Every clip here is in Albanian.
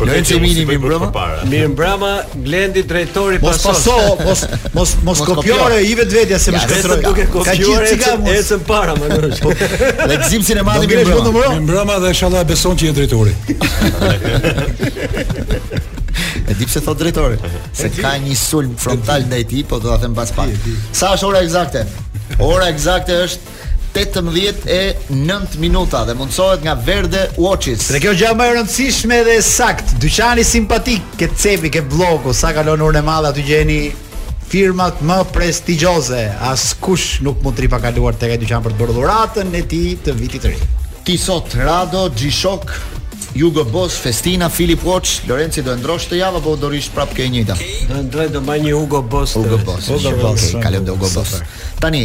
Lorenc Shemini mirëmbrëma. Mirëmbrëma Glendi drejtori i Pasos. Mos paso, mos mos mos kopjore i vetvetja se më shkatërroi. Duke kopjuar ecën para më mirë. Po, dhe Gëzim Sinemati mirëmbrëma. Mirëmbrëma dhe inshallah beson që je drejtori. E di pse thotë drejtori, se ka një sulm frontal ndaj tij, po do ta them pas pak. Sa është ora eksakte? Ora eksakte është 18 e 9 minuta dhe mundësohet nga Verde Watches. Dhe kjo gjëja më e rëndësishme dhe e saktë, dyqani simpatik, ke cepi, ke Blloku, sa kalon urën e madhe aty gjeni firmat më prestigjioze. Askush nuk mund të rrijë pa kaluar tek ai dyqan për të bërë dhuratën e tij të vitit të ri. Tissot Rado G-Shock Hugo Boss, Festina, Philip Watch, Lorenci do e ndërrosh këtë javë apo do rrish prapë ke e njëjta? Do e ndërroj do mbaj një Hugo Boss. Hugo Boss, Hugo Boss, okay, kalojmë te Hugo Boss. Tani,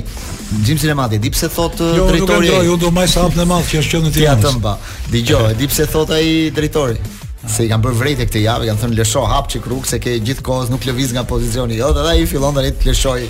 Xhim Sinemati, di pse thotë jo, drejtori? Jo, nuk e ndërroj, unë do mbaj sahatin e madh që është në qendër në Tiranë. Ja ta them pra. Dëgjo, di pse thotë ai drejtori? se i kanë bërë vërejtje këtë javë, i kanë thënë lësho hap çik rrugë se ti gjithë kohës nuk lëviz nga pozicioni jot, edhe ai fillon tani të lëshojë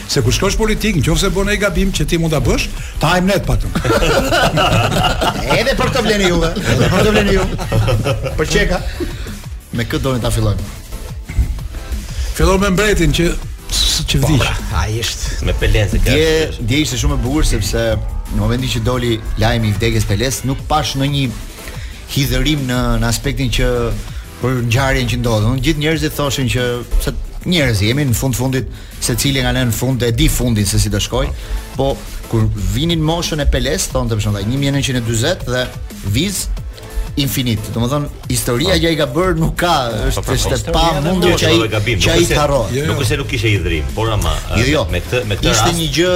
Se kur të shkosh në politikë, në qofë se bën një gabim që ti mund ta bësh, ta hamë ne të paktën. Edhe për këtë vlen juve, edhe për këtë vlen juve. Për qeka, me këtë doni ta fillojmë. Fillojmë me mbretin që që po, vdiq. Pra, ai është me Pelen e ka. Dje dje ishte shumë e bukur sepse në momentin që doli lajmi i vdekjes së Peles nuk pashë ndonjë hidhërim në në aspektin që për ngjarjen që ndodhi. Unë gjithë njerëzit thoshin që se njerëz jemi në fund fundit Secili nga ne në fund e di fundin se si do shkojë, po kur vinin moshën e Peles, thonte për shembull 1940 dhe vizë infinit. Domethënë historia që ai ka bërë nuk ka, është po, është e pamundur që ai që ai të harrohet. Jo, jo. Nuk është se nuk kishte hidhërim, por ama jo, jo. me këtë me këtë rast. Ishte një gjë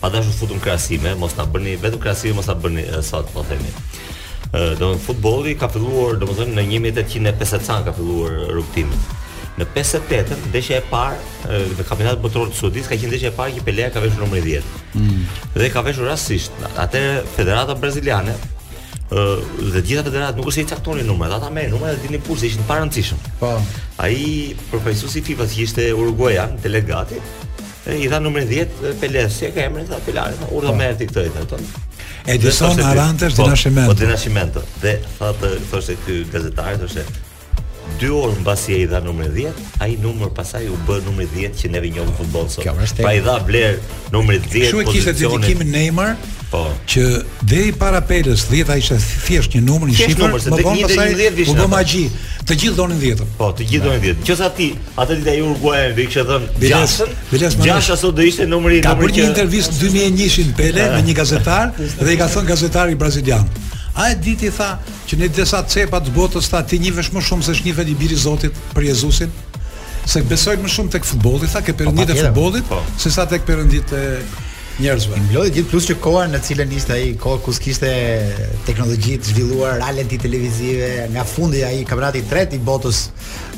Pa dashur u futëm krahasime, mos na bëni vetëm krahasime, mos ta bëni sot, po themi. Ë, do futbolli ka filluar, domethënë në 1850 ca ka filluar rrugëtimi. Në 58-ën, ndeshja e parë në kampionat botëror të Suedisë ka qenë ndeshja e parë që Pelea ka veshur numrin 10. Mm. Dhe e ka veshur rastësisht. Atëherë Federata Braziliane ë dhe gjitha federatat nuk është se i caktonin numrat, ata merrin numrat dhe dilnin në fushë se ishin të parëndësishëm. Po. Ai përfaqësuesi i FIFA-s që ishte uruguajan, delegati, I dha numrin 10 Peles, se ka emrin tha Pele ai, urdhë po. merre ti këtë i tha këto. Edison Arantes po, do Nascimento. Po do Nascimento. Dhe thotë thoshte ky gazetari, thoshte dy orë mbasi i dha numrin 10, ai numër pastaj u bë numri 10 që neve njohim në futboll sot. Pra i dha vlerë numrit 10 pozicionit. Kjo kishte dedikimin Neymar. Po. Që deri para Peles 10-a ishte thjesht një numër, një shifër, më vonë pastaj u bë magji. Të gjithë donin 10. Po, të gjithë donin 10-ën. Qësa ti Atë ditë ai Uruguay e kishte thënë Biles, gjashtën. Biles Manesh. Gjashta sot do ishte numri Ka bërë një intervistë në 2001-shin Pele me një gazetar dhe i ka thënë gazetari brazilian. A e di ti tha që në disa cepa të botës tha ti njihesh më shumë se ç'njihet i biri i Zotit për Jezusin? Se besojnë më shumë tek futbolli, tha te perënditë e patjetër, futbollit, po. se sa tek perënditë e njerëzve. Mblodhi të gjithë plus që koha në të cilën ishte ai, kohë ku s'kishte teknologji të zhvilluar, ralenti televizive, nga fundi ai kampionati i tretë i botës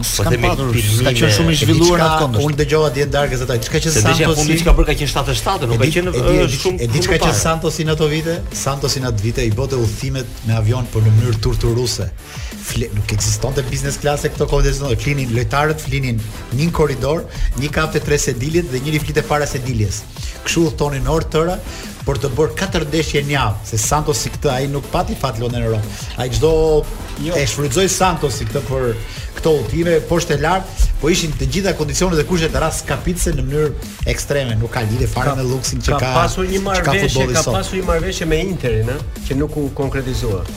Po themi pra, ka qenë shumë i zhvilluar në atë kohë. Unë dëgjova dje darkë se tha çka qe Santos. Dëgjova fundi çka bërë ka qenë 77, nuk ka qenë shumë. E di çka qe Santos në ato vite? Santos në ato vite i bënte udhëtimet me avion por në mënyrë torturuese. Fle, nuk ekzistonte business class e këto kohë deshon. Flinin lojtarët, flinin në korridor, një kapte tre sediljet dhe njëri flinte para sediljes. Kështu udhëtonin orë tëra për të bërë katër ndeshje në javë, se Santosi këtë ai nuk pati fat të luante në Europë. Ai çdo jo. e shfrytëzoi Santosi këtë për këto udhëtime poshtë e lart, po ishin të gjitha kondicionet dhe kushtet rraskapitëse në mënyrë ekstreme, nuk ka lidhje fare me luksin që ka. Ka pasur një marrëveshje, ka, ka pasur një marrëveshje me Interin, ë, që nuk u konkretizua.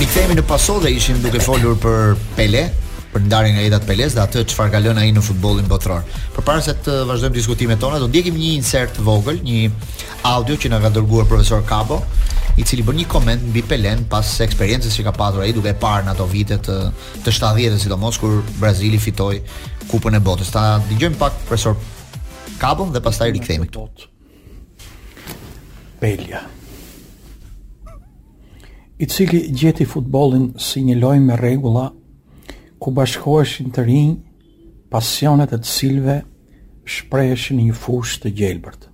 Rikthehemi në Paso dhe ishim duke folur për Pele, për ndarjen nga jeta e Peles dhe atë çfarë ka lënë ai në futbollin botëror. Përpara se të vazhdojmë diskutimet tona, do ndjekim një insert të vogël, një audio që na ka dërguar profesor Kabo, i cili bën një koment mbi Pelen pas eksperiencës që ka patur ai duke e parë në ato vite të të 70-të sidomos kur Brazili fitoi Kupën e Botës. Ta dëgjojmë pak profesor Kabon dhe pastaj rikthehemi këtu. Pelja i cili gjeti futbollin si një lojë me rregulla ku bashkoheshin të rinj pasionet e të cilëve shpreheshin në një fushë të gjelbërt.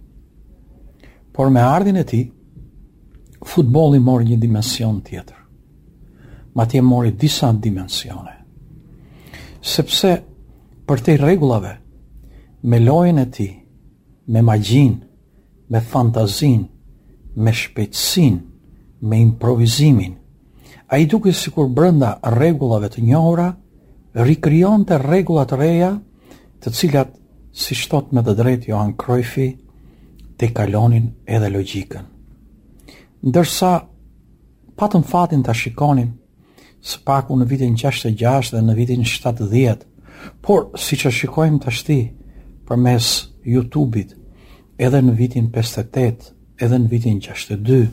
Por me ardhjen e tij, futbolli mori një dimension tjetër. Madje mori disa dimensione. Sepse përtej rregullave me lojën e tij me magjinë, me fantazinë, me shpejtësinë, me improvizimin. Ai dukej sikur brenda rregullave të njohura rikrijonte rregulla të reja, të cilat, siç thotë me të drejtë Johan Cruyffi, tejkalonin edhe logjikën. Ndër sa patën fatin ta shikonin së paku në vitin 66 dhe në vitin 70, por siç e shikojmë tashti përmes YouTube-it edhe në vitin 58, edhe në vitin 62,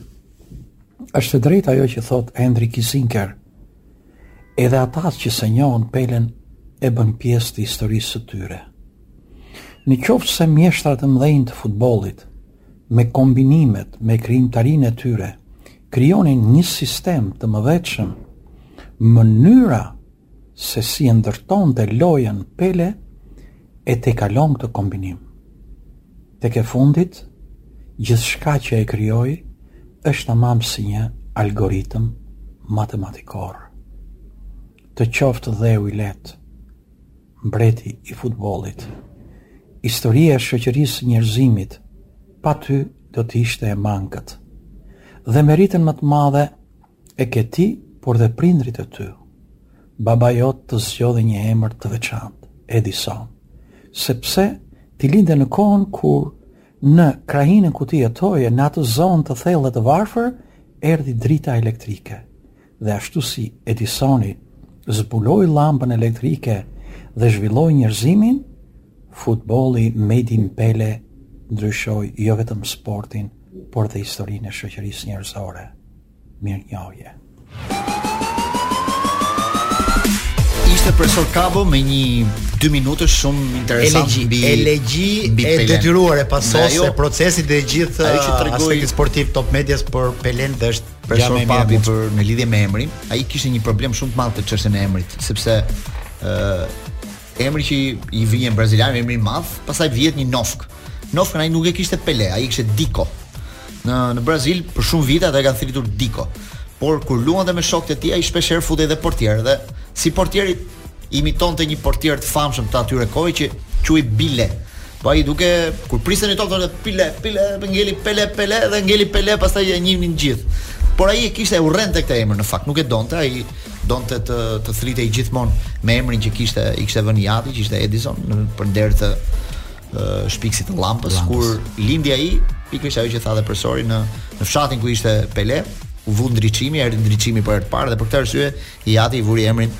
është e drejtë ajo që thotë Henry Kissinger, edhe ata që s'e njohën Pelen e bënë pjesë të historisë së tyre. Në qoftë se mjeshtrat e mëdhenj të futbolit, me kombinimet, me krijimtarinë e tyre, krijonin një sistem të mëvetshëm, mënyra se si e ndërtonte lojën Pele e tejkalon këtë kombinim. Tek e fundit, gjithçka që ai krijoi është tamam si një algoritëm matematikor. Të qoftë dheu i lehtë, Mbreti i futbollit. Historia e shoqërisë së njerëzimit pa ty do të ishte e mangët. Dhe meritën më të madhe e ke ti, por dhe prindërit e tu. Babai yt të zgjodhi një emër të veçantë, Edison, sepse ti linde në kohën kur në krahinën ku ti jetoje, në atë zonë të thellë, të varfër, erdhi drita elektrike. Dhe ashtu si Edisoni zbuloi llampën elektrike dhe zhvilloi njerëzimin, futbolli Made in Pele ndryshoi jo vetëm sportin, por dhe historinë e shoqërisë njerëzore. Mirënjohje. Ishte profesor Kabo me një 2 minutësh shumë interesant mbi, elegji e detyruar e Procesit dhe gjithë aspektit sportiv Top Medias për Pelen dhe është Person ja, papi për në lidhje me emrin, ai kishte një problem shumë të madh te çështja e emrit, sepse ë uh, emri që i vënë brazilianët, emri i madh, pastaj vihet një nofkë. Nofkën ai nuk e kishte Pele, ai kishte Diko. Në në Brazil për shumë vite ata e kanë thirrur Diko. Por kur luante me shokët e tij, ai shpesh herë futej edhe portier dhe si portier imitonte një portier të famshëm të asaj kohe që quhej Bile. Po ai duke kur priste një top thoshte Pile, Pile, po ngeli Pele, Pele dhe ngeli Pele, pastaj e njihnin gjithë. Por ai e kishte urrente këtë emër në fakt, nuk e donte, ai donte të të thirrej gjithmonë me emrin që kishte, i kishte vënë i ati, që ishte Edison në për nder të shpikësit të llampës, kur lindi ai, pikërisht ajo që tha dhe profesori në në fshatin ku ishte Pele, u vu ndriçimi, erdhi ndriçimi për herë të parë dhe për këtë arsye i ati i vuri emrin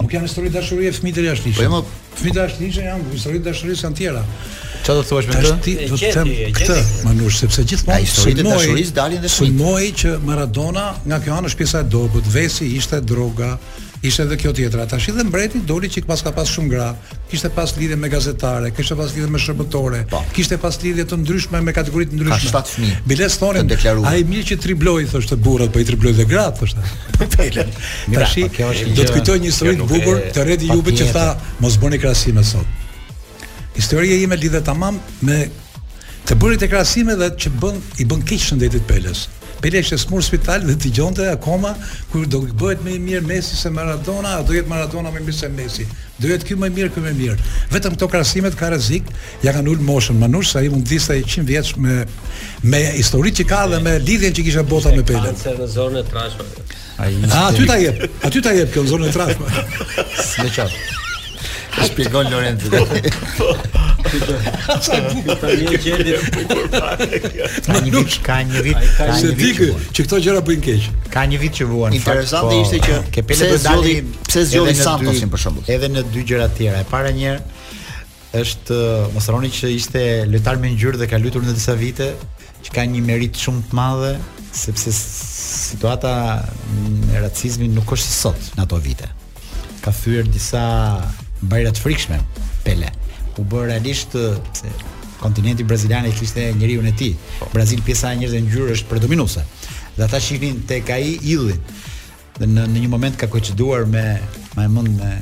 Nuk janë histori dashurie fëmijët e jashtëligjshëm. Po jo, ma... fëmijët e jashtëligjshëm janë histori dashurie, s'janë tjera. Çfarë do të thuash me këtë? Të të them këtë, Manush, sepse gjithmonë nga historitë e dashurisë dalin dhe fëmijët. Sulmoi që Maradona nga kjo anë është pjesa e dobët, vesi ishte droga, ishte edhe kjo tjetra. Tashi dhe mbreti doli që paska pas shumë gra. kishte pas lidhje me gazetare, kishte pas lidhje me shërbëtore, pa. Po. kishte pas lidhje të ndryshme me kategori të ndryshme. Ka shtatë fëmijë. Biles thonin, ai mirë që tribloi thoshte burrat, po i tribloi dhe gratë thoshte. Pelën. Tashi po, do të kujtoj një histori të bukur të Redi Jupit që tha, mos bëni krahasime sot. Historia ime lidhet tamam me të bërit e krahasimeve dhe që bën i bën keq shëndetit Peles. Pele ishte smur spital dhe dëgjonte akoma kur do bëhet më i mirë Messi se Maradona, a do jetë Maradona më i mirë se Messi? Do jetë ky më i mirë, ky më i mirë. Vetëm këto krahasime ka rrezik, ja kanë ul moshën. Manush se ai mund t'ishte 100 vjeç me me historitë që ka dhe me lidhjen që kishte bota me Pelen. Kancer në zorrën e trashë. Ai ishte. A aty ta jep. Aty ta jep kjo zorrë e trashë. Në çfarë? Të shpjegon Lorenzo. Sa bukur tani gjeni. Ka një vit, ka një vit, ka një vit. Që këto gjëra bëjnë keq. Ka një vit që vuan. Interesante po, ishte që ke pse zgjodhi, pse zgjodhi Santosin për shembull. Edhe në dy gjëra të tjera. E para një është mos harroni që ishte lojtar me ngjyrë dhe ka luajtur në disa vite që ka një meritë shumë të madhe sepse situata e racizmit nuk është si sot në ato vite. Ka thyer disa barriera të frikshme Pele. U bë realisht se kontinenti brazilian e kishte njeriun e tij. Po. Brazil pjesa e njerëzve me ngjyrë është predominuese. Dhe ata shihnin tek ai idhullin. Dhe në në një moment ka koinciduar me Muhamed me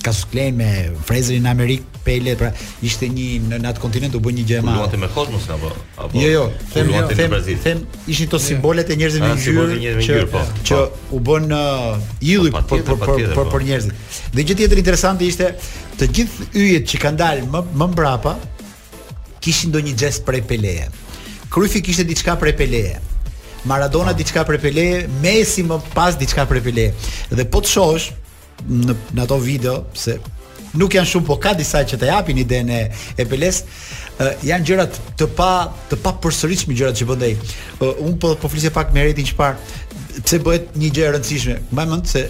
Kasius Klej me Frejzerin në Amerikë, Pele, pra ishte një në, në atë kontinent u bë një gjë e madhe. Luante me Kosmos apo apo Jo, jo, them jo, them, Brazil. them ishin to simbolet e njerëzve me ngjyrë që po, që po. u bën uh, ylli po, për për për për, po. për njerëzit. Dhe gjë tjetër interesante ishte të gjithë yjet që kanë dalë më më mbrapa, kishin ndonjë gjest prej Peleje. Kryfi kishte diçka prej Peleje. Maradona ah. diçka prej Peleje, Messi më pas diçka prej Peleje. Dhe po të shohësh në në ato video se nuk janë shumë, po ka disa që të japin idenë e, e Peles, uh, janë gjëra të pa të pa përsëritshme gjërat që bënte ai. Uh, un po po flisja pak me Redin çfarë pse bëhet një gjë e rëndësishme. Mbaj mend se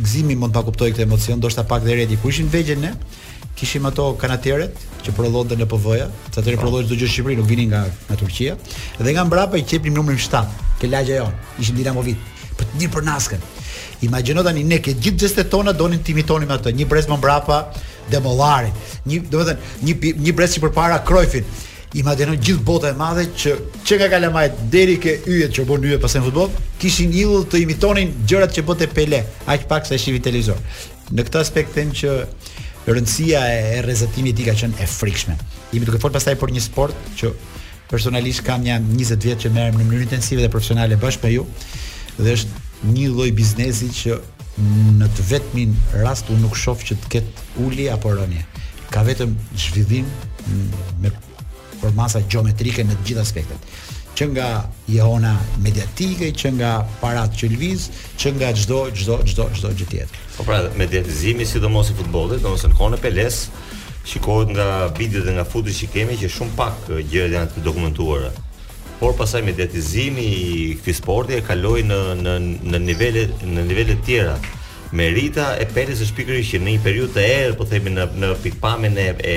Gzimi mund ta kuptojë këtë emocion, ndoshta pak dhe Redi kur ishim të vegjël ne. Kishim ato kanatieret që prodhonte NPV-ja, se atëherë prodhohej çdo gjë në Shqipëri, nuk vinin nga nga Turqia, dhe nga mbrapa i qepnim numrin 7, ke lagja jonë, ishim dinamovit, për Ilir Përnaskën. Imagjino tani ne ke gjithë gjestet tona donim të imitonim atë, një brez më mbrapa Demollarin, një domethënë një pi- një brez që përpara Cruyffin. Imagjino gjithë bota e madhe që që nga kalamajt deri ke yjet që u bën yje pastaj në futboll, kishin idhull të imitonin gjërat që bënte Pele, aq pak sa e shihnin në televizor. Në këtë aspekt them që rëndësia e rrezatimit të tij ka qenë e frikshme. Jemi duke fol pastaj për një sport që personalisht kam nja 20 vjet që merrem në mënyrë intensive dhe profesionale bashkë me ju dhe është një lloj biznesi që në të vetmin rast unë nuk shoh që të ketë ulje apo rënie. Ka vetëm zhvillim me përmasa gjeometrike në të gjitha aspektet. Që nga jehona mediatike, që nga paratë që lëviz, që nga çdo çdo çdo çdo gjë tjetër. Po pra, mediatizimi sidomos i futbollit, domethënë kohën e Peles, shikohet nga videot dhe nga fotot që kemi që shumë pak gjëra janë të dokumentuara. Por pastaj mediatizimi i këtij sporti e kaloi në në në nivele në nivele të tjera. Merita e Peles është pikërisht që në një periudhë të errët, po themi në në pikëpamjen e, e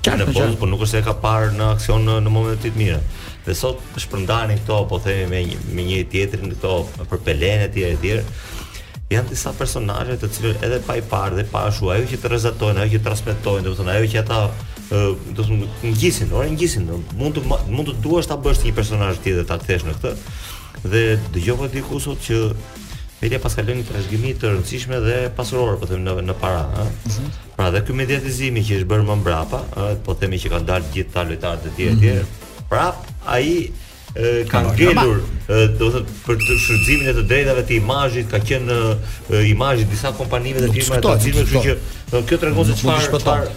Qartë, në fund, po nuk është se e ka parë në aksion në, në momentet më të mira. Dhe sot shpërndanin këto, po themi me një, me një tjetrin këto për Pelen e tjerë e tjerë. Janë disa personazhe të cilët edhe pa i parë dhe pa ashu, ajo që të rrezatojnë, ajo që transmetojnë, domethënë ajo që ata do të thonë ngjisin, o s'ngjisin, mund të mund të duash ta bësh një personazh tjetër ta kthesh në këtë. Dhe dëgjova diku sot që Madje paska lënë trashëgimi të rëndësishme dhe pasurore, po them në në para, ëh. Mm -hmm. Pra dhe ky mediatizimi që është bërë më mbrapa, ëh, po themi që kanë dalë gjithë këta lojtarët e tjerë e tjerë. Mm -hmm. Prap ai ka ngelur, do të thotë për shfrytëzimin e të drejtave të imazhit, ka qenë imazhi i disa kompanive dhe firmave të tjera, kështu që kjo tregon se çfarë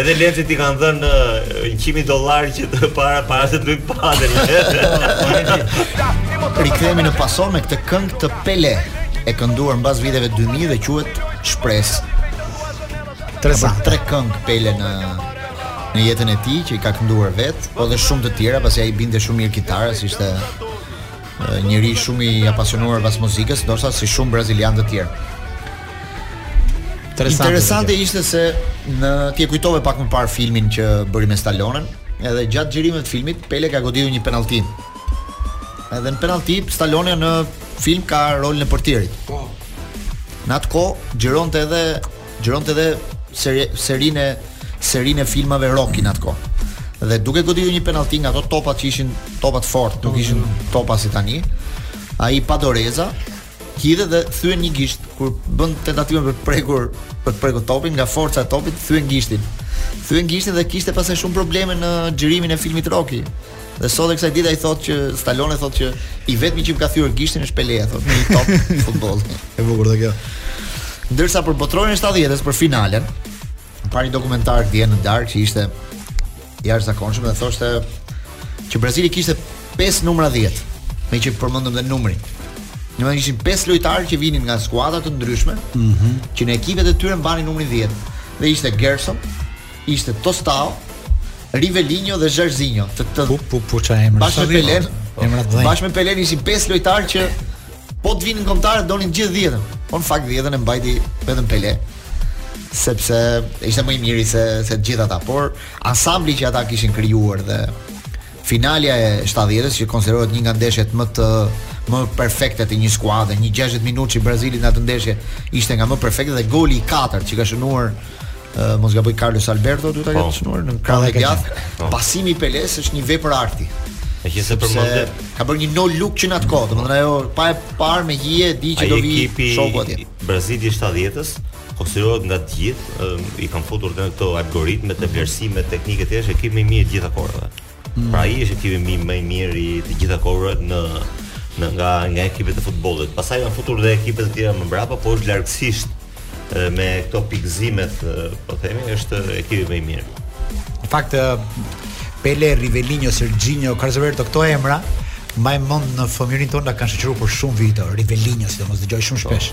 Edhe Lencit i kanë dhënë 100.000 uh, dollarë që të para para se të bëj padel. Rikthehemi në paso me këtë këngë të Pele e kënduar mbas viteve 2000 dhe quhet Shpresë. Tre sa tre këngë Pele në në jetën e tij që i ka kënduar vetë, po dhe shumë të tjera, pasi ai i binte shumë mirë kitarës, ishte Njeri shumë i apasionuar pas muzikës, ndoshta si shumë brazilianë të tjerë. Interesante, Interesante ishte se në ti e kujtove pak më parë filmin që bëri me Stallonen, edhe gjatë xhirimit të filmit Pele ka goditur një penallti. Edhe në penallti Stallone në film ka rolin e portierit. Po. Në atë kohë xhironte edhe Xhironte dhe seri, serinë serinë e filmave Rocky në atë kohë. Dhe duke goditur një penallti nga ato topat që ishin topa të fortë, nuk ishin topa si tani. Ai pa doreza hidhet dhe thyen një gisht kur bën tentativën për të prekur për të prekur topin nga forca e topit thyen gishtin. Thyen gishtin dhe kishte pastaj shumë probleme në xhirimin e filmit Rocky. Dhe sot e kësaj dite ai thotë që Stallone thotë që i vetmi që më ka thyer gishtin është Pele, thotë me një top futbolli. e bukur dhe kjo. Ndërsa për botërorin e 70-s për finalen, pashë një dokumentar dje në darkë që ishte i jashtëzakonshëm dhe thoshte që Brazili kishte 5 numra 10, meqë përmendëm dhe numrin. Domethënë ishin 5 lojtarë që vinin nga skuadra të ndryshme, mm -hmm. që në ekipet e tyre mbanin numrin 10. Dhe ishte Gerson, Ishte Tostao, Rivelinho dhe Jairzinho. Të të Po po po çfarë emri? Bashkë me Pelen, emra të mëdhenj. Bashkë me Pelen ishin pesë lojtarë që po të vinin në kombëtare donin të gjithë dhjetën. Po në fakt dhjetën e mbajti vetëm Pele sepse ishte më i miri se se të gjithë ata, por ansambli që ata kishin krijuar dhe Finalja e shtatëdhjetës që konsiderohet një nga ndeshjet më të më perfekte të një skuadre, një 60-minutësh i Brazilit në atë ndeshje ishte nga më perfektet dhe goli i katërt që ka shënuar uh, mos gaboj Carlos Alberto duhet ta ketë po. shënuar në krahun e djathtë. Po. Pasimi i Peles është një vepër arti. Meqë e përmende Ka bërë një no look që në atë kohë Domethënë ajo Pa e parë me hije Di që do vi Shoku atje Brazili i 70-ës Konsiderohet nga të gjithë, i kanë futur në këto algoritme të vlerësimeve teknike, është ekipi më i mirë i të gjitha kohërave. Mm. Pra ai është ekipi më më i mirë i të gjitha kohëve në në nga nga ekipet e futbollit. Pastaj kanë futur dhe ekipet e tjera më mbrapa, por është largësisht me këto pikëzimet, po themi, është ekipi më i mirë. Në fakt Pele, Rivelinho, Jairzinho, Carlos Alberto, këto emra mbaj mend në fëmijërinë tonë na kanë shoqëruar për shumë vite, Rivelinho, sidomos dëgjoj shumë shpesh.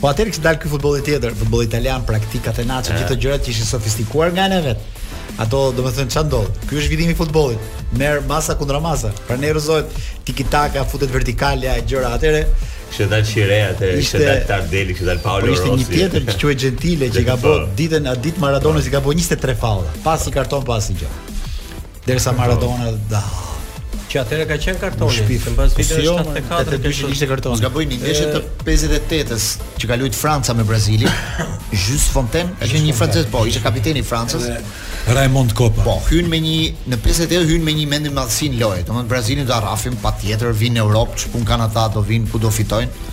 Po atëherë kishte dalë ky futbolli tjetër, futbolli italian, pra catenaccio, gjithë këto gjërat që ishin sofistikuar nga ana vet. Ato, domethënë çfarë ndodh. Ky është zhvillimi i futbollit. Merr masa, kundërmasa. Prandaj rrëzohet tiki taka, futet vertikalja, gjëra. Atëherë. Kishte dalë Scirea, kishte dalë Tardelli, kishte dalë Paolo Rossi. Po ishte një tjetër që quhet Gentile që ka bërë ditën natë Maradonës, i ka bërë 23 faulla. Pa asnjë karton, pa asnjë gjë. Derisa Maradona da. Që atëherë ka qenë kartoni, se mbas po viteve 74 jo, kishte ishte kartoni. S'ka. Bëjnë ndeshjen e 58-s që ka luajt Franca me Brazilin. Just Fontaine, ka qenë një francez, po, ishte kapiteni i Francës. Raymond Kopa. Po, hyn me një në 58 hyn me një mendim madhështie në lojë. Domthon Brazilin do ta rrahim patjetër, vin në Europë, ç'punë kanë ata, do vijnë këtu do fitojnë.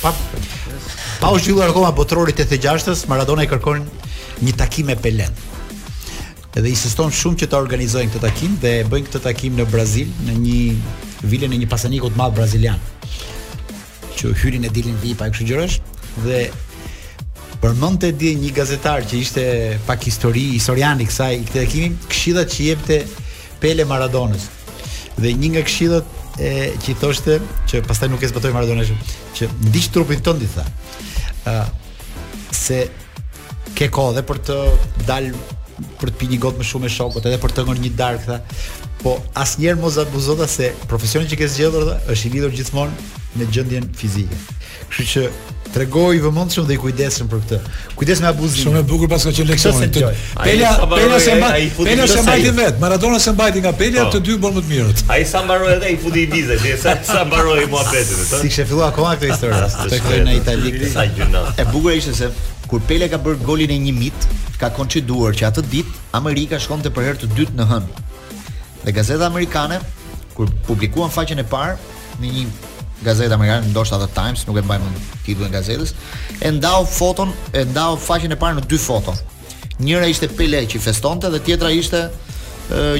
Pa pa u zhvilluar akoma botërori i 86-s, Maradona i kërkon një takim me Pelen. Dhe insiston shumë që ta organizojnë këtë takim dhe e bëjnë këtë takim në Brazil, në vilën e një pasaniku të madh brazilian. Që hynin e dilin VIP-a e kështu gjërash dhe përmendte aty një gazetar që ishte pak histori, historian i kësaj i këtij takimi, këshillat që jepte Pele Maradonës. Dhe një nga këshillat e, që i thoshte që pastaj nuk e zbatoi Maradona që ndiq trupin tënd i tha. ë uh, se ke kohë edhe për të dal për të pi një gotë më shumë me shokët, edhe për të ngërë një darkë, tha. Po asnjëherë mos abuzo tha se profesioni që ke zgjedhur është i lidhur gjithmonë me gjendjen fizike. Kështu që tregohu i vëmendshëm dhe i kujdesshëm për këtë. Kujdes me abuzimin. Shumë e bukur paska qenë leksioni. Pela, Pela s'e mba, Pela se mbajti vet. Maradona s'e mbajti nga Pela, po. të dy bën më të mirët. Ai sa mbaroi edhe i futi i vizë, dhe sa sa mbaroi muhabetin, thotë. S'e kishte filluar akoma këtë histori. Të kthej në Itali këtë sa gjëna. E bukur ishte se kur Pela ka bërë golin e 1000, ka koinçiduar që atë ditë Amerika shkonte për herë të dytë në Hënë. Dhe gazeta amerikane kur publikuan faqen e parë, në një gazetë amerikane, ndoshta The Times, nuk e mbaj mend titullin e gazetës, e ndau foton, e ndau faqen e parë në dy foto. Njëra ishte Pele që festonte dhe tjetra ishte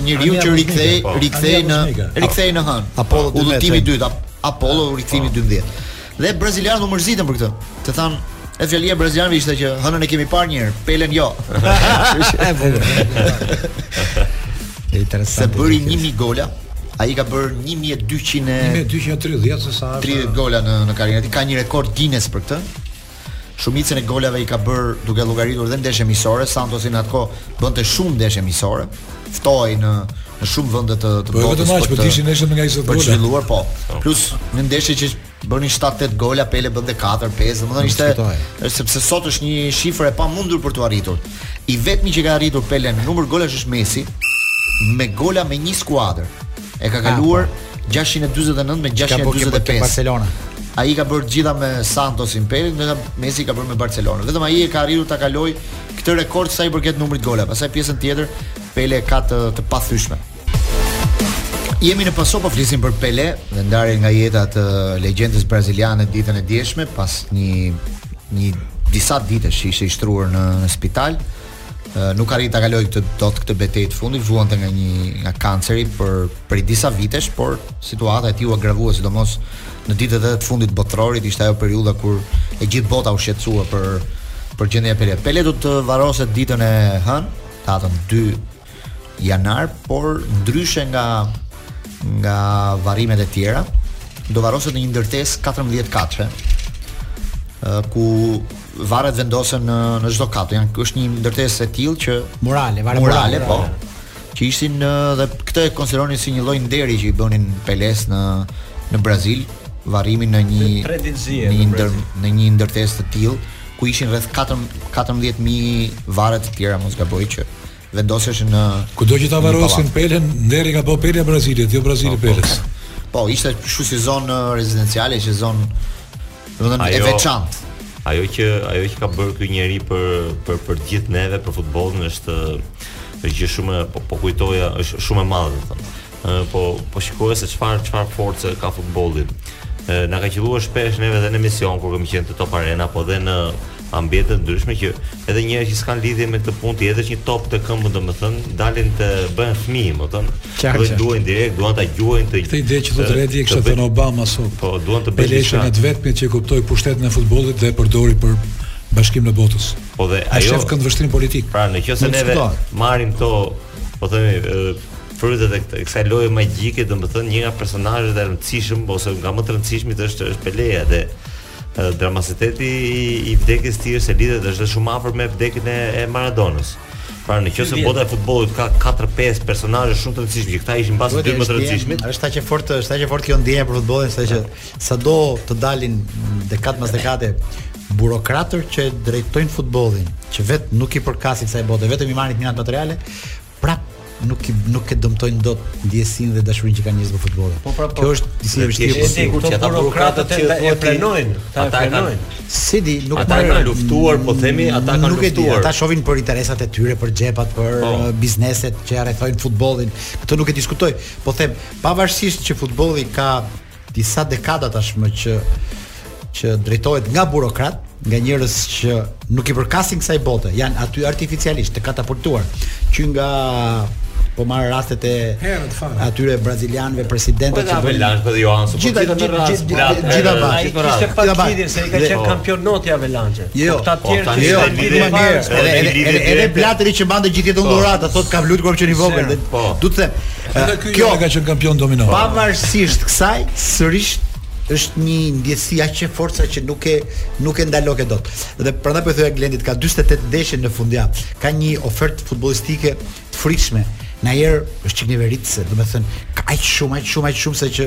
njeriu që rikthehej po. rikthehej në rikthehej në hënë. Apollo 12. Udhëtimi i dytë, Apollo rikthimi 12. Dhe brazilianët u mërzitën për këtë. Të thanë E fjalia e brazilianëve ishte që hënën e kemi parë një herë, Pelen jo. Se bëri 1000 gola, ai ka bërë 1200 e 1230 se sa 30 gola në në karrierën e tij, ka një rekord Guinness për këtë. Shumicën e golave i ka bërë duke llogaritur dhe ndeshje miqësore, Santosi në atë kohë bënte shumë ndeshje miqësore, ftohej në në shumë vende të të Po jo botës vetëm aq, për po të- kishin ndeshje nga ishte për të gola. zhvilluar, po. Plus në ndeshje që bënin 7-8 gola, Pele bënte 4, 5, domethënë ishte është sepse sot është një shifër e pamundur për t'u arritur. I vetmi që ka arritur Pelen në numër golash është Messi me gola me një skuadër. E ka ah, kaluar 649 po. me 645. Barcelona. Ai ka bërë gjitha me Santosin Pele, ndërsa Messi ka bërë me Barcelona. Vetëm ai e ka arritur ta kalojë këtë rekord sa i përket numrit të golave. Pastaj pjesën tjetër Pele ka të, të pathyeshme. Jemi në Pasop po flisim për Pele dhe ndarjen nga jeta të legjendës braziliane ditën e djeshme pasi një një disa ditësh ishte i shtruar në, në spital. Uh, nuk arriti ta kaloj këtë dot këtë betejë të fundit, vuante nga një nga kanceri prej prej disa vitesh, por situata e tij u agravua sidomos në ditët e fundit të botërorit, ishte ajo periudha kur e gjithë bota u shqetësua për për gjendjen e Pele. Pele do të varroset ditën e hënë, datën 2 janar, por ndryshe nga nga varrimet e tjera, do varroset në një ndërtesë 14 katëshe, ku varret vendosen në në çdo kat. Jan është një ndërtesë e tillë që murale, varret murale, po. Që ishin dhe këtë e konsideronin si një lloj nderi që i bënin Peles në në Brazil, varrimin në një në një ndër, në një ndërtesë të tillë ku ishin rreth 4 14000 varre të tjera mos gaboj që vendosesh kudo që ta varrosin Pelen, nderi ka bërë Pele Brazilit, jo Brazili po, po. Peles. Po, ishte kështu si zonë rezidenciale një zonë domethënë e veçantë. Ajo që ajo që ka bërë ky njeri për për për të gjithë neve për futbollin është është gjë shumë po, po kujto, ajo është shumë e madhe domethënë. po po shikoj se çfarë çfarë force ka futbolli. Na ka qelluar shpesh neve edhe në emision kur kemi qenë te Top Arena, po dhe në ambiente të ndryshme që edhe njerëz që s'kanë lidhje me këtë punë, t'i hedhësh një top te këmba, domethënë, duan të bëhen fëmijë, domethënë. Do të duhen direkt, duan ta gjuajnë të. Këtë ide që thotë Redi e kishte thënë Obama sot. Po, duan të bëjnë. Pele është i vetmi që kuptoi pushtetin e futbollit dhe e përdori për bashkimin e botës. Po dhe ajo. Ai sheh këndvështrim politik. Pra, nëse neve marrim ato, po themi, frytet e këtë, kësaj loje magjike, domethënë, një nga personazhet e rëndësishëm, ose nga më të rëndësishmit është, është Peleja, dhe dramaticiteti i, i vdekjes së tij është se lidhet është shumë afër me vdekjen e, e Maradonës. Pra në qoftë se bota e futbollit ka 4-5 personazhe shumë të rëndësishëm që këta ishin mbase dy më të rëndësishmit. Është aq e fortë, është aq e fortë kjo ndjenja për futbollin sa që sado të dalin dekadë pas dekade burokratët që drejtojnë futbollin, që vetë nuk i përkasin kësaj bote, vetëm i marrin të mirat materiale, prapë nuk i nuk e dëmtojnë dot ndjesinë dhe dashurinë që kanë njerëzit për futbollin. Po, pra, po. Kjo është disi e vështirë por sigurisht që ata burokratët që thotë e pranojnë, ata e pranojnë. S'e di, nuk ata marrë, kanë luftuar, po themi, ata kanë nuk luftuar. Ata shohin për interesat e tyre, për xhepat, për po. Uh, bizneset që e rrethojnë futbollin. Këtë nuk e diskutoj. Po them, pavarësisht që futbolli ka disa dekada tashmë që që drejtohet nga burokratë, nga njerëz që nuk i përkasin kësaj bote, janë aty artificialisht të katapultuar që nga po marr rastet e atyre brazilianëve presidentët po, që bënë lart dhe Johansson, po gjithë gjithë gjithë bashkë për radhë gjithë bashkë se ai ka qenë kampion noti Havelange jo ata, po, të tjerë që jo më mirë edhe edhe Blatteri që mbante gjithë jetën dhuratë thotë kam luajtur kur qeshë i vogël po. Dua të them Edhe ky jo ka qenë kampion domino. Pavarësisht kësaj, sërisht është një ndjesi aq e fortë sa që nuk e nuk e ndaloke dot. Dhe prandaj po i thoja Glendit ka 48 ndeshje në fundjavë. Ka një ofertë futbollistike e frikshme. Nganjëherë është çik neveritëse, domethënë, ka aq shumë, aq shumë, aq shumë sa që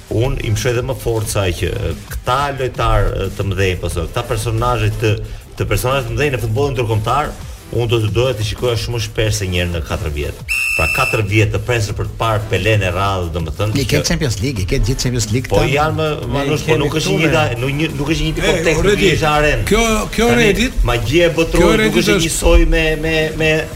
Unë i mëshoj edhe më fort sa që këta lojtarë të mëdhenj apo këta personazhe të të personazhe të mëdhenj në futbollin ndërkombëtar, unë do të doja të shikoja shumë më shpesh se një herë në 4 vjet. Pra 4 vjet të presësh për të parë Pelen e radhës, domethënë. Ne kemi Champions League, kemi gjithë Champions League. Po janë, Manush, po nuk është një nuk një nuk është i njëjti kontekst në një arenë. Kjo kjo Redi, magjia e botërorit, nuk është njësoj me me me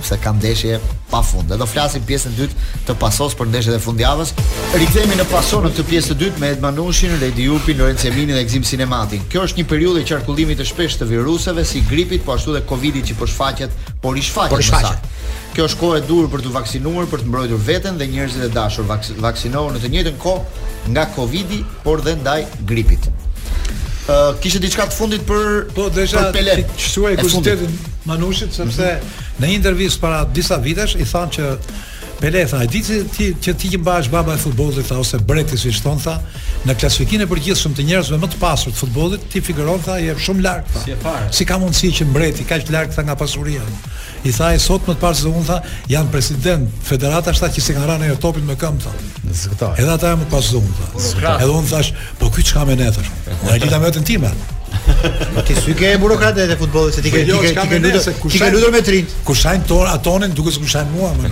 sepse ka ndeshje pa fund. Dhe do flasim pjesën e dytë të pasos për ndeshjet e fundjavës. Rikthehemi në paso në këtë pjesë të dytë me Ed Manushin, Redi Jupin, Lorenzo Eminin dhe Gzim Sinematin. Kjo është një periudhë e qarkullimit të shpeshtë të viruseve si gripit, po ashtu dhe Covidit që po shfaqet, po rishfaqet. Po rishfaqet. Kjo është kohë e duhur për t'u vaksinuar, për të mbrojtur veten dhe njerëzit e dashur. Vaks vaksinohu në të njëjtën kohë nga Covidi, por dhe ndaj gripit. Ë uh, kishte diçka të fundit për po desha për Pele. Të shuaj kuriozitetin Manushit sepse mm -hmm. në një intervistë para disa vitesh i thanë që Pele tha, "Di ti ti që ti që mbahesh baba e futbollit tha ose mbreti si thon tha, në klasifikimin e përgjithshëm të njerëzve më të pasur të futbollit ti figuron tha je shumë larg tha. Si, si ka mundësi që mbreti kaq larg tha nga pasuria?" I tha sot më të pasur se unë tha, janë president federatash ata që s'i kanë rënë topit me këmbë, tha. Në zëkëta. Edhe ata janë më të pasur, tha. Zëkëta. Edhe unë thash, po ky çka me ne, thash. Në e gjitha me të në time. Po ti s'i ke burokratët e futbollit se ti ke ti ke ti ke lujtur ti ke lujtur me trin. Ku shajn tor atonin duke se ku shajn mua më.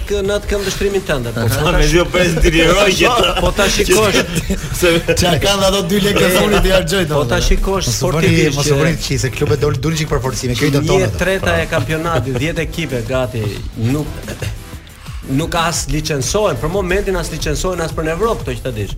kë në atë këndvështrimin tënd apo. Po ata mezi po presin t'i lirojnë që po ta shikosh se ç'ka, kanë ato dy lekë fundi t'i harxhojnë Po ta shikosh sportivisht. Mos e bëni ti se klubet do të për forcimin e këtij tonë. Një e treta e kampionatit 10 ekipe gati nuk nuk as licensohen për momentin as licensohen as për në Evropë këto që ta dish.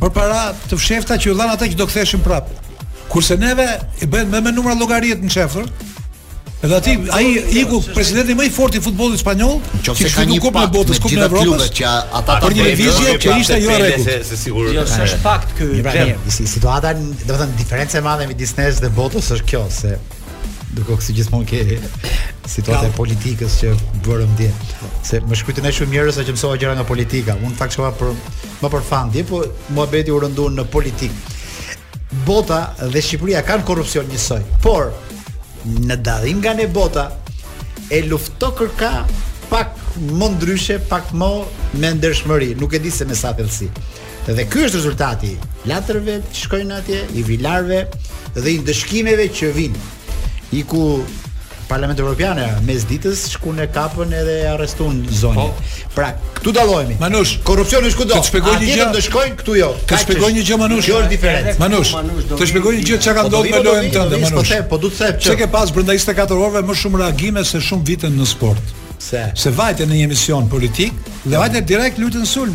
për para të fshehta që ju dhanë ata që do ktheshin prap. Kurse neve i bëjmë me me numra llogaritë të nxefur. Edhe aty ai iku presidenti më i fortë i futbollit spanjoll, që ka një kupën e botës, kupën e Evropës, që ata për një vizje që ishte jo në rregull. Se, se sigur. Jo, është fakt ky. Mirë, si situata, domethënë diferenca e madhe midis nesh dhe botës është kjo se do kthehesh si gjithmonë ke situata e politikës që bëmë dje. Se më shkrujtën shumë njerëz që mësova gjëra nga politika. Unë në fakt shkova për Më për fan dje, po muhabeti u rëndu në politikë. Bota dhe Shqipëria kanë korrupsion njësoj, por në dallim nga ne bota e lufto kërka pak më ndryshe, pak më me ndershmëri, nuk e di se me sa thellësi. Dhe ky është rezultati i letrave që shkojnë atje, i videove dhe i ndëshkimeve që vijnë. Iku te Parlamenti Evropian mes ditës shkun e kapën edhe e arrestun zonjën. Po. Pra, këtu dallohemi. Manush, korrupsioni është kudo. Të shpjegoj një gjë. Të shkojnë këtu jo. Të shpjegoj një gjë Manush. Kjo është diferencë. Manush, të shpjegoj një gjë çka ka ndodhur me lojën tënde po Manush. Po du të them që ke pas brenda 24 orëve më shumë reagime se shumë vite në sport. Se se vajte në një emision politik dhe vajte direkt lujte në sulm.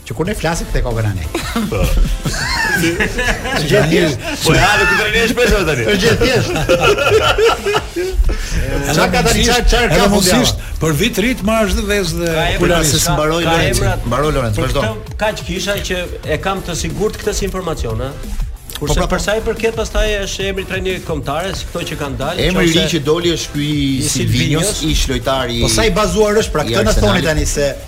Që kur ne flasim këtë kokën anë. Po. Është gjë thjesht. Po ja, do të trajnoj shpesh edhe tani. Është gjë thjesht. Sa ka tani çfarë çfarë ka mundësisht për vit rit marrësh dhe vezë dhe kulasi së mbaroi Lorenzo. Mbaroi Lorenzo, vazhdo. Kaq kisha që e kam të sigurt këtë si informacion, ha. Po, Kurse po, pra, për sa i përket pastaj është emri trajnerit kombëtares, si këto që kanë dalë. Emri i ri që doli është ky i Silvinjos, ish lojtari. Po sa i bazuar është pra këtë na thoni tani se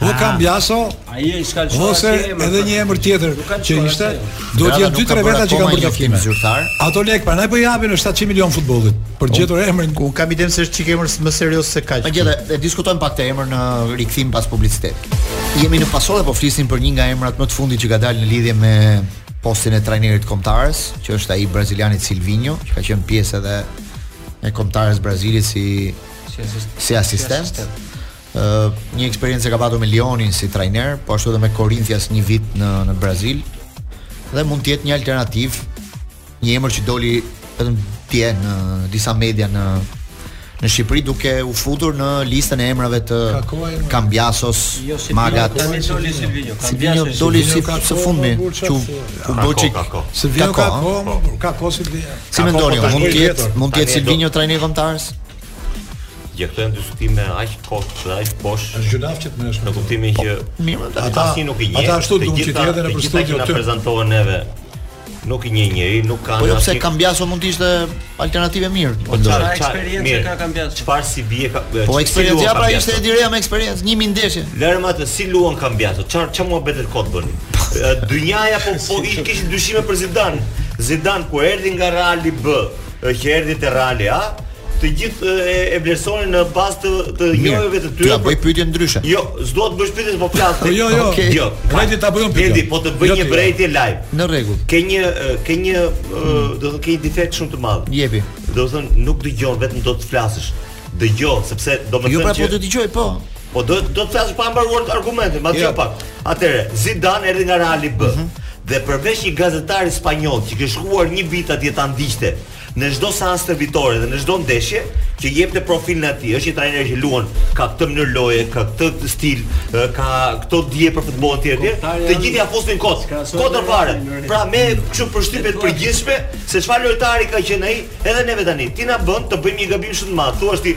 O ah. Kambiaso, ai është skalçuar ose edhe një emër tjetër që ishte, do të jenë dy tre veta që kanë bërë takime zyrtar. Ato lek prandaj po i japin 700 milion futbollit për të gjetur emrin. Unë kam idenë se është çik emër më serioz se kaq. Gjithsesi, e diskutojmë pak këtë emër në rikthim pas publicitetit. Jemi në Pasdite po flisnim për një nga emrat më të fundit që ka dalë në lidhje me postin e trajnerit të kombëtares, që është ai braziliani Silvinho, që ka qenë pjesë edhe e kombëtares Brazilit si si asistent. Si asistent. Ë një eksperiencë e ka patur me Lyonin si trajner, po ashtu edhe me Corinthians një vit në në Brazil. Dhe mund të jetë një alternativë, një emër që doli vetëm dje në disa media në në Shqipëri duke u futur në listën e emrave të Kambiasos, jo, Magat. Tani doli Silvinho, Kambiaso doli si së fundmi, që u bëçi Silvinho ka kohë, ka kohë Silvinho. Si mendoni, mund të jetë mund të jetë Silvinho trajneri i kombëtares? Ja këto janë diskutime aq koti dhe aq boshe. Është gjynah që të merresh, në kuptimin që po, ata asnjë nuk i njeh. Ata ashtu duan që të jetë në studio këtu. Ata prezantohen neve. Nuk i njeh njeri, nuk kanë. Po jo pse Kambiaso mund të ishte alternativë e mirë. Po çfarë eksperiencë ka Kambiaso? Çfarë CV-je ka? Po eksperiencë ja pra ishte Edi Reja me eksperiencë, 1000 ndeshje. Lërma atë si luan Kambiaso. Çfarë çfarë muhabetesh kot bëni? Dynjaja po po kishin dyshime për Zidane. Zidane ku erdhi nga Reali B, që erdhi te Reali A, të gjithë e vlerësonin në bazë të të njohjeve të tyre. Ja bëj pyetjen ndryshe. Jo, s'dua të bësh pyetje, po flas. Po jo, jo. Okay. Jo. Hajde ta bëjmë pyetje. Edi, po të bëj jo, një jo. vërejtje live. Në rregull. Ke një ke një do të thotë ke një defekt shumë të madh. Jepi. Domethënë nuk dëgjon, vetëm do të flasësh. Dëgjo, sepse do të jo, pra, thotë që Jo, pra po të dëgjoj, po. Po do do të flasësh pa mbaruar argumentin, madje jo. pak. Atëre, Zidane erdhi nga Real B. Mhm. Dhe përveç një gazetari spanjoll që ka shkuar një vit atje ta ndiqte, Në çdo seancë stërvitore dhe në çdo ndeshje që jepte profilin e tij, është një trajner që luan ka këtë mënyrë loje, ka këtë stil, ka këto dije për futboll etj etj. Të gjithë ja fusnin kot. Kot fare. Pra me kështu përshtypje të përgjithshme se çfarë lojtari ka qenë ai, edhe neve tani. Ti na bën të bëjmë një gabim shumë të madh. Thua ti,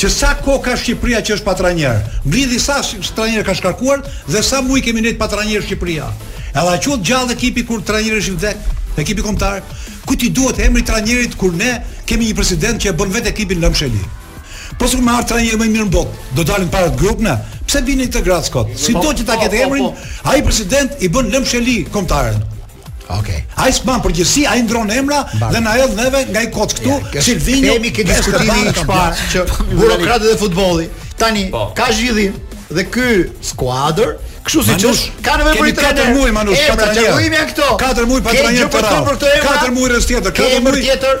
Që sa kohë ka Shqipëria që është pa trajner, mblidhi sa trajnerë ka shkarkuar dhe sa muaj kemi ndejt pa trajnerë Shqipëria. Edhe a quhet gjallë ekipi kur trajneri është i vdekur, ekipi kombëtar? Kujt i duhet emri i trajnerit kur ne kemi një president që e bën vetë ekipin lëmsh Li. Po sikur me ardh trajneri më i mirë në botë, do dalin të parët grup ne? Pse bini këtë grackë kot? Sido që ta ketë emrin, ai president i bën lëmsh Li kombëtaren. Ok. Ai s'ban përgjegjësi, ai ndron emra Bar. dhe na hedh neve nga i kot këtu, yeah, Silvinho. Kemi këtë diskutimin e parë që burokratët e futbollit. Tani po. ka zgjidhim dhe ky skuadër Kështu si çush, ka në vepër të katër muaj Manush, katër muaj janë këto. Katër muaj pa trajner të rrallë. Katër muaj rreth tjetër, katër muaj tjetër.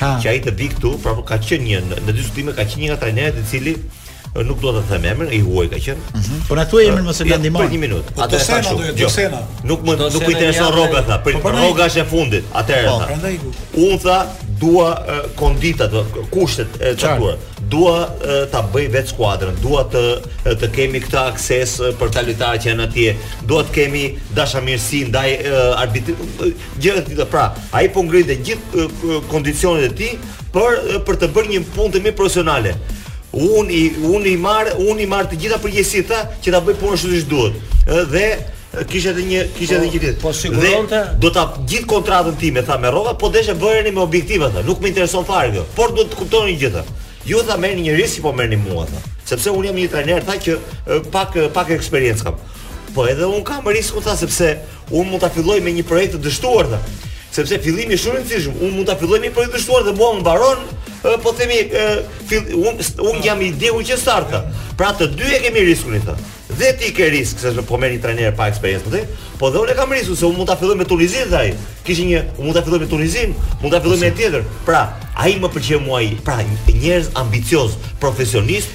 Ha. që ai të vi këtu, pra po ka qenë një në diskutime ka qenë një nga trajnerët i cili nuk dua të them emrin, i huaj ka qenë. Mm -hmm. Po na thuaj emrin mos e le ndihmo. Për një minutë. Po të sena do të sena. Nuk më nuk më intereson rroga tha, për po, rroga është e fundit. Atëherë po, tha. Prandaj ku. Un tha dua kondita do kushtet e çfarë. Dua ta bëj vet skuadrën, dua të të kemi këtë akses për ata lojtarë që janë atje. Dua të kemi dashamirësi ndaj arbitrit. gjëra të tilla. Pra, ai po ngrinte gjithë kondicionet e tij për për të bërë një punë të mirë profesionale. Unë i unë i marr, unë i marr të gjitha përgjegjësitë tha që ta bëj punën ashtu siç duhet. Dhe kishte edhe një kishte edhe po, një ditë. Po siguronte. Dua ta gjithë kontratën time tha me rroga, po deshe bëjeni me objektiva tha. Nuk më intereson fare kjo. Por duhet të kuptoni një gjë tha. Ju tha merrni një risk, po merrni mua tha. Sepse unë jam një trajner tha që pak pak eksperiencë kam. Po edhe un kam riskun tha sepse Unë mund ta filloj me një projekt të dështuar tha, sepse fillimi është shumë i rëndësishëm. Unë mund ta filloj me një projekt të dështuar dhe mua më mbaron, po themi, unë unë jam i djegur që në start. Pra të dy e kemi riskun i thënë. Dhe ti ke risk se po merr një trajner pa eksperiencë, po Po dhe unë kam riskun se unë mund ta filloj me Tunizinë tha ai. Kishin një, unë mund ta filloj me Tunizinë, mund ta filloj me tjetër. Pra, ai më pëlqeu mua ai. Pra, njerëz ambicioz, profesionist,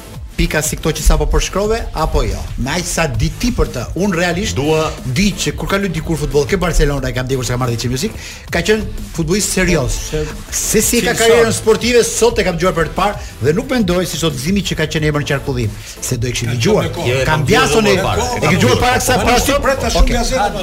pika si këto që sapo përshkrove apo jo. Me aq sa di ti për të, un realisht e di që kur ka luajtur dikur futboll ke Barcelona e kam ndjekur se ka marrë Champions League, ka qenë futbollist serioz. Se si e ka karrierën sportive sot e kam dëgjuar për herë të parë dhe nuk mendoj siç thotë Zimi që ka qenë emër në qarkullim, se do e kishim dëgjuar. Kam djasun e e ke dëgjuar para kësaj para sot.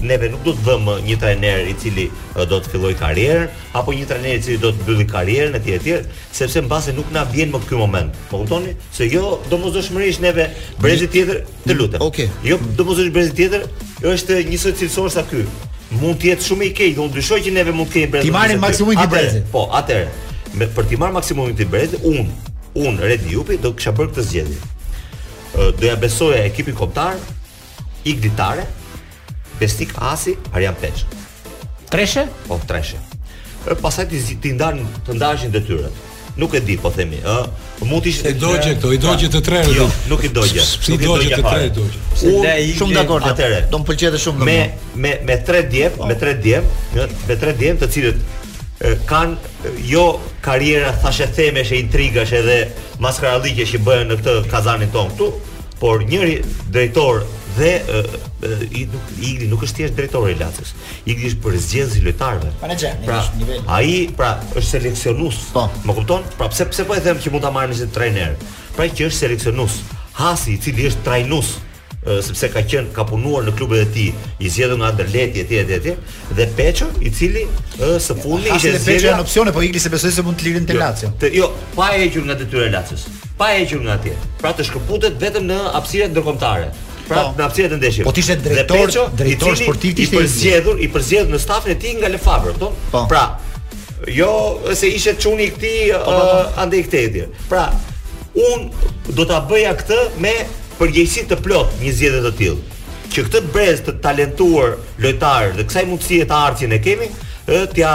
Neve nuk dot vëmë një trajner i cili do të fillojë karrierën apo një trajner i cili do të mbyllë karrierën etj etj, sepse mbase nuk na vjen më ky moment. Po kuptoni? Se jo domosdoshmërisht neve brezi tjetër, të lutem. Okej. Okay. Jo domosdoshmërisht brezi tjetër është njësoj cilësor sa ky. Mund të jetë shumë i keq, do të dyshoj që neve mund të kemi brezi. T'i marrim maksimumin e brezit. Po, atëherë, me për të marrë maksimumin e brezit, un, un Redi Jupi do kisha bërë këtë zgjedhje. Do ia besoja ekipin kombëtar, Igli Tare, Besnik Hasi, Arjan Peço. Treshe? Po, treshe. E pastaj t'i t'i ndajnë të ndajnë detyrën. Nuk e di, po themi, ë, mund të ishte dogje këto, i dogje të tre. Jo, nuk i dogje. Si i dogje të tre dogje. Unë shumë dakord atëherë. Do të pëlqente shumë me me me tre djem, me tre djem, me tre djem të cilët kanë jo karriera thashethemesh e intrigash edhe maskarallëqe që bëhen në këtë kazanin tonë këtu, por njëri drejtor dhe i nuk Igli nuk është thjesht drejtor i Lazios. Igli është përzgjedhës i lojtarëve. Menaxher, pra, nivel. Ai pra është seleksionues. Po. Më kupton? Pra pse pse po e them që mund ta marrin si trajner? Pra që është seleksionues. Hasi i cili është trajnues sepse ka qenë ka punuar në klubet e tij, i zgjedhur nga Anderlecht etj etj etj dhe Peço, i cili ë së fundi ishte zgjedhur. Peço në opsione, po Igli s'e besoj se mund të lirohet te jo, Lazio. Jo, pa hequr nga detyra e Lazios. pa hequr nga atje. Pra të shkëputet vetëm në hapësirat ndërkombëtare. Pra po, në hapësirat e ndeshjeve. Po ishte drejtor, Peço, drejtor sportiv ishte i përzgjedhur, i përzgjedhur në stafin e tij nga Favre, po. po. Pra, jo se ishte çuni i këtij po, po, po. uh, andej këtej etj. Pra, unë do ta bëja këtë me përgjegjësi të plot një zgjedhje të tillë. Që këtë brez të talentuar lojtarësh dhe kësaj mundësie të artë ne kemi, ë t'ia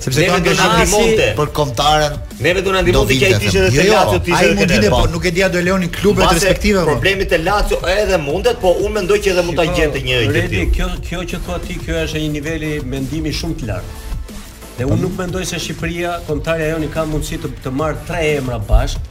Sepse kjo ndihmonte për kombëtaren. Neve do na ndihmonte që ai të ishte edhe jo, jo, Lazio të ishte. Ai mund të po nuk e di a do e lejonin klubet respektive. Po. Problemi te Lazio edhe mundet, po unë mendoj që edhe mund ta gjente një gjë tjetër. Kjo kjo që thua ti, kjo është një niveli mendimi shumë të lartë. Dhe unë nuk mendoj se Shqipëria, kombëtarja jonë ka mundësi të të marrë tre emra bashkë.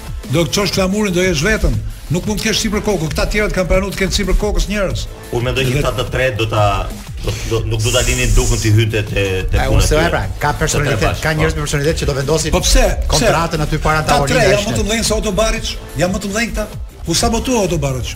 Do të çosh flamurin do jesh vetëm. Nuk mund të kesh sipër kokës, këta të tjerët kanë pranuar të kenë sipër kokës njerëz. Unë mendoj që këta të tre do ta do, do nuk do ta linin Dukën t'u hynte te te puna. Unë se pra, ka personalitet, ka njerëz me personalitet që do vendosin. Po pse? Kontratën aty para tavolinës. Ata tre janë më të mëdhenj se Otto Baric, janë më të mëdhenj këta. U sabotua Otto Baric?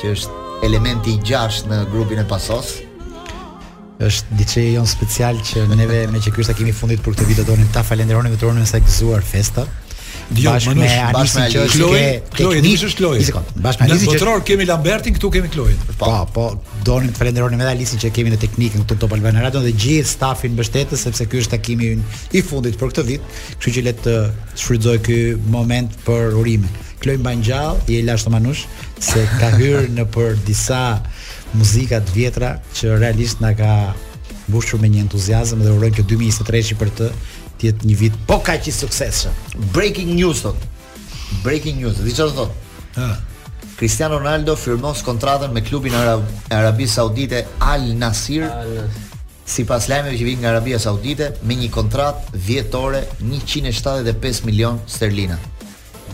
që është elementi i gjashtë në grupin e Pasos. Është diçka jona speciale që neve meqë ky është takimi i fundit për këtë vit do donim ta falënderojmë dhe t'i urojmë sa gëzuar festa. Jo, bashkë me Alisin që është Kloj, Kloj, di është Kloj. Një sekond. Bashkë me Alisin. Në botror kemi Lambertin, këtu kemi Klojin. Po, po, po donim të falënderojmë edhe Alisin që kemi në teknikën këtu Top Albania Radio dhe gjithë stafin mbështetës sepse ky është takimi i fundit për këtë vit, kështu që le të shfrytëzohet ky moment për urime. Kloj më mban gjallë, i lumshin se ka hyrë nëpër disa muzika të vjetra që realisht na ka mbushur me një entuziazëm dhe urojmë që 2023 për të të jetë një vit po kaq i suksesshëm. Breaking news thotë. Breaking news, di çfarë thotë? Ë. Cristiano Ronaldo firmos kontratën me klubin e Arabisë Saudite Al Nassr. Al Nassr. Sipas lajmeve që vinë nga Arabia Saudite, me një kontratë vjetore 175 milion sterlina.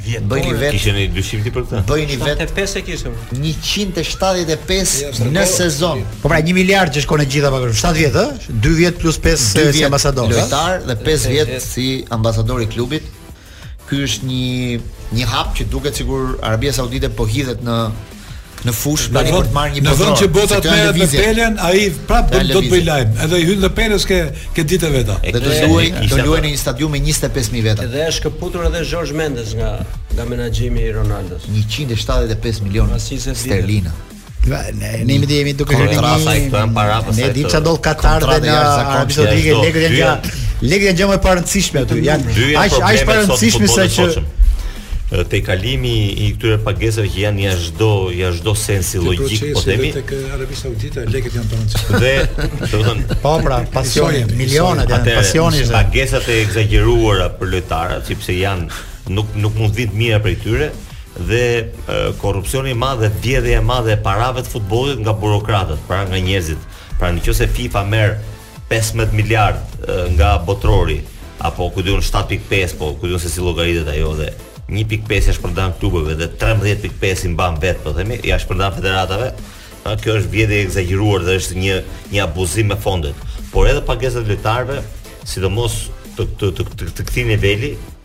Bëjni vetë. Kishte një dyshim ti për këtë? Bëjni vetë. 75 e kishte. 175 në sezon. Po pra 1 miliard që shkon e gjitha pak 7 vjet, ë? 2 vjet plus 5 si ambasador. Lojtar dhe 5 vjet si ambasador i klubit. Ky është një një hap që duket sikur Arabia Saudite po hidhet në fushë tani për të marrë një botëror. Në vend që bota të merret me Pelen, ai prap do të bëjë lajm. Edhe i hyn dhe Pelës ke ke ditë veta. Dhe do luaj, do luaj në një stadium me 25000 veta. Dhe është shkëputur edhe Jorge Mendes nga nga menaxhimi i Ronaldos. 175 milionë sterlina. Ne ne ne ne jemi duke hyrë në rrafë këtu janë para pas. Ne di çfarë do Katar dhe në Arabi Saudite lekët janë lekët janë gjëja më e parëndësishme aty. Janë aq aq të parëndësishme sa që tejkalimi i këtyre pagesave që janë jashtë çdo jashtë çdo sensi logjik po themi tek Arabia Saudite lekët janë të rëndësishme dhe do të thonë po pra pasioni milionat janë pasioni është pagesat e ekzagjeruara për lojtarët sepse janë nuk nuk mund të vijnë të mira prej tyre dhe korrupsioni i madh dhe vjedhja e madhe e parave të futbollit nga burokratët, pra nga njerëzit. Pra në qoftë se FIFA merr 15 miliard nga botërori apo ku di unë 7.5 apo ku di unë se si llogaritet ajo dhe 1.5 ia shpërndan klubeve dhe 13.5 i mban vetë, po themi, ia shpërndan federatave, a, kjo është vjedhje e ekzagjeruar dhe është një, një abuzim me fondet. Por edhe pagesat e lojtarëve, sidomos të, të, të, të, të këtij niveli,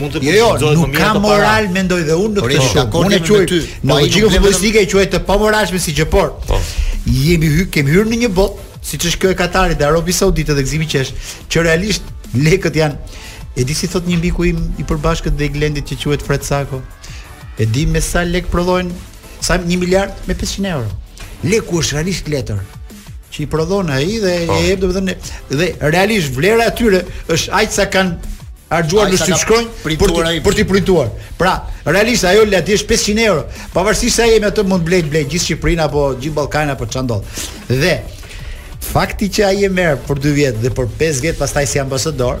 mund të jo, jo, kushtohet më mirë ato para. Jo, nuk ka moral mendoj dhe unë në këtë shumë. Unë e quaj në logjikën futbollistike e quaj të pamoralshme si gjë por. Po. Kemi hy, kemi hyrë në një botë siç është kjo e Katarit dhe Arabisë Saudite dhe gëzimi që është që realisht lekët janë e di si thotë një miku im i përbashkët dhe i Glendit që quhet Fred Sako. E di me sa lek prodhojnë sa 1 miliard me 500 euro. Leku është realisht letër. që i prodhon ai dhe po. e jep domethënë dhe realisht vlera e tyre është aq sa kanë harxhuar në shtypshkronjë për të për t'i printuar. Pra, realisht ajo vlen diç 500 euro, pavarësisht se ai me atë mund blejë blejë gjithë Shqipërinë apo gjithë Ballkanin apo ça do. Dhe fakti që ai e merr për 2 vjet dhe për 5 vjet pastaj si ambasador,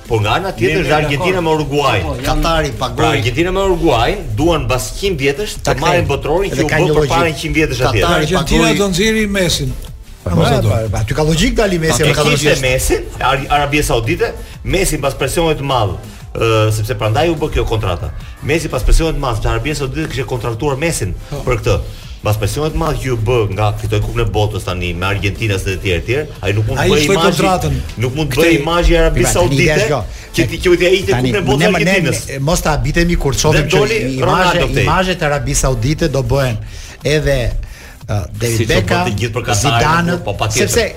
Por nga ana tjetër është Argjentina me Uruguain. Po, Katari pagoi. Pra Argjentina me Uruguain duan mbas 100 vjetësh të marrin botërorin që u bë përpara 100 vjetësh atje. Katari pagoi. Argjentina do nxjerrë Messin. Po, po, po, po, aty ka logjikë dali Messi, ka logjikë Messi, Arabia Saudite, Messi pas presionit të madh, sepse prandaj u bë kjo kontrata. Messi pas presionit të madh, Arabia Saudite kishte kontraktuar Messin po. për këtë. Pas presionit të madh që iu bë ngaqë fitoi Kupën e Botës tani me Argjentinën etj etj etj, ai nuk mund të bëhet imazh. Nuk mund të bëhet imazh i Arabisë Saudite që t'i heqë asaj të Kupën e Botës së Argjentinës. Mos të habitemi kur të shohim doli imazhe imazhe të Arabisë Saudite do bëhen edhe David Beckham, Zidane, po patjetër.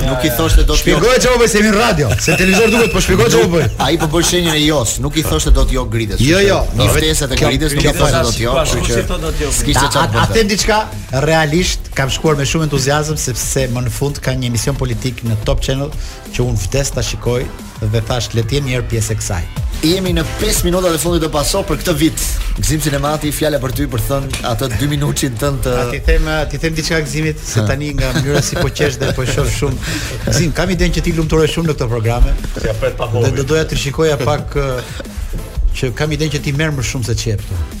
Nuk i thoshte dot. Shpjegoje ça bën se jemi në radio, se televizor duket po shpjegoje ça bën. Ai po bën shenjën e jos, nuk i thoshte dot jo Gridës. Jo, jo, një ftesë të Gridës nuk i thoshte dot jo, s'i thoshte dot jo. S'kishte çfarë bëj. Ta them diçka realisht kam shkuar me shumë entuziazëm sepse më në fund ka një emision politik në Top Channel që unë vdes ta shikoj dhe thashë le të jem një herë pjesë e kësaj. Jemi në 5 minutat e fundit të Paso për këtë vit. Gzim Sinemati, fjala për ty për thënë atë 2 minutin tënd të T'i them, t'i them diçka Gzimit se tani nga mënyra si po qesh dhe po shoh shumë. Gzim, kam idenë që ti lumturon shumë në këto programe. Ja pret pa kohë. Dhe do doja të shikoja pak që kam idenë që ti merr më shumë se ç'jep këtu.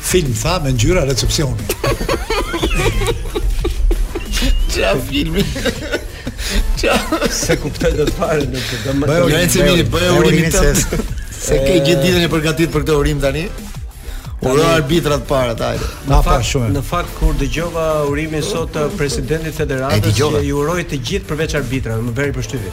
Film tha me ngjyra recepsioni. Qa filmi? Qa? Se kuptoj dot fare, do të thotë. Bëje urimin, bëje urimin, bëje urimin, bëje Se ke gjithë ditën që përgatit për këtë urim tani? Uro arbitrat parët. Na pa shumë. Në fakt kur dëgjova urimin sot të presidentit të federatës, i uroj të gjithë përveç arbitrave, më bëri përshtypje.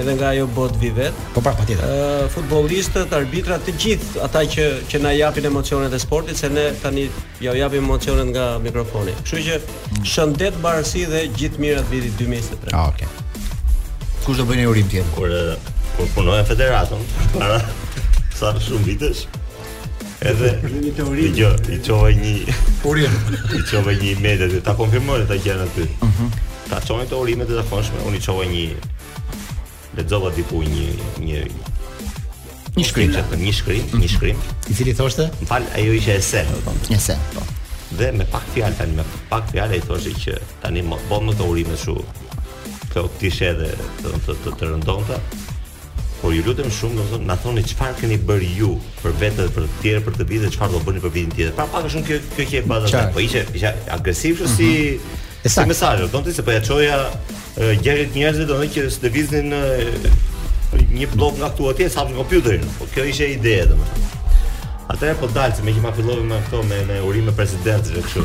edhe nga ajo botë vij vetë. Po pra, patjetër. Ë futbollistët, arbitrat, të gjithë ata që që na japin emocionet e sportit, se ne tani ia japim emocionet nga mikrofoni. Kështu që mm. shëndet, mbarësi dhe gjithë mirat viti 2023. Ah, okay. Kush do bëjë një urim tjetër? Kur kur punoja në federatë, para sa shumë vitesh, Edhe një teori dëgjo, i çova një urim, i çova një email dhe ta konfirmoj ta gjen aty. Ëh. Uh -huh. Ta çonin urime të zakonshme, unë i çova një lexova diku një një një shkrim, një shkrim, një shkrim, një shkrim. I cili thoshte? Mfal, ajo ishte ese, domethënë. Ese, po. Dhe me pak fjalë tani me pak fjalë ai thoshte që tani më bën më të urime kështu. Kjo ishte edhe të të të, të rëndonta. Por ju lutem shumë, domethënë na thoni çfarë keni bërë ju për vete dhe për të tjerë për këtë vit, çfarë do bëni për vitin tjetër. Pra pak a shumë kjo kjo që e bëra atë. Po ishte isha agresiv kështu si mhm. si mesazh, do të thotë se po ia çoja gjithë njerëzve domethënë që të lëviznin një blok nga këtu atje sa në kompjuterin. Po kjo ishte ideja domethënë. Atëherë po dale, se meqë ma fillove me këto me, me urime presidentëve kështu.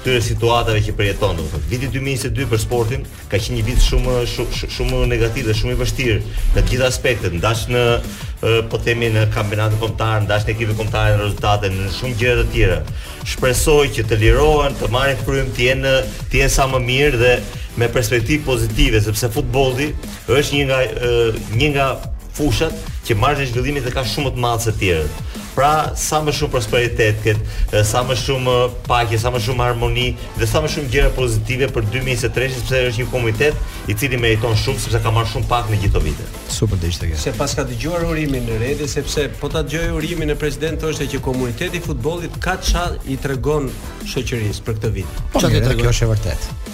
këtyre situatave që përjeton, domethënë viti 2022 për sportin ka qenë një vit shumë shumë shumë negativ dhe shumë i vështirë në të gjitha aspektet, ndash në po themi në kampionatin kombëtar, ndash në ekipin kombëtar në rezultate në shumë gjëra të tjera. Shpresoj që të lirohen, të marrin frymë, të jenë të jenë sa më mirë dhe me perspektivë pozitive, sepse futbolli është një nga një nga fushat që marzhin e zhvillimit e ka shumë më të madh se të tjerët. Pra, sa më shumë prosperitet ket, sa më shumë paqe, sa më shumë harmoni dhe sa më shumë gjëra pozitive për 2023, sepse është një komunitet i cili meriton shumë sepse ka marrë shumë pak në gjithë këto vite. Super të ishte kjo. S'e paska dëgjuar urimin Redi sepse po ta dëgjoje urimin e presidentit thoshte që komuniteti i futbollit ka ça i tregon shoqërisë për këtë vit. Po, kjo është e vërtetë.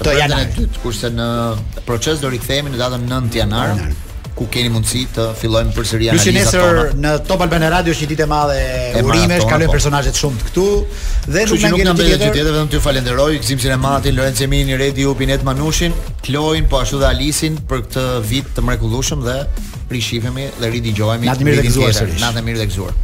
të radhën e dytë, kurse në proces do rikthehemi në datën 9 janar ku kemi mundësi të fillojmë përsëri analizat tona. Ju nesër në Top Albania Radio është një ditë e madhe urimesh, kalojnë po personazhe të shumtë këtu dhe nuk na ngelet gjë tjetër, tjetër vetëm t'ju falenderoj Gëzim Sinematin, Lorenc Eminin, Redi Jupin, Ed Manushin, Kloin, po ashtu dhe Alisin për këtë vit të mrekullueshëm dhe rishifemi dhe ridigjohemi. Natën e mirë dhe gëzuar sërish. Natën e mirë dhe gëzuar.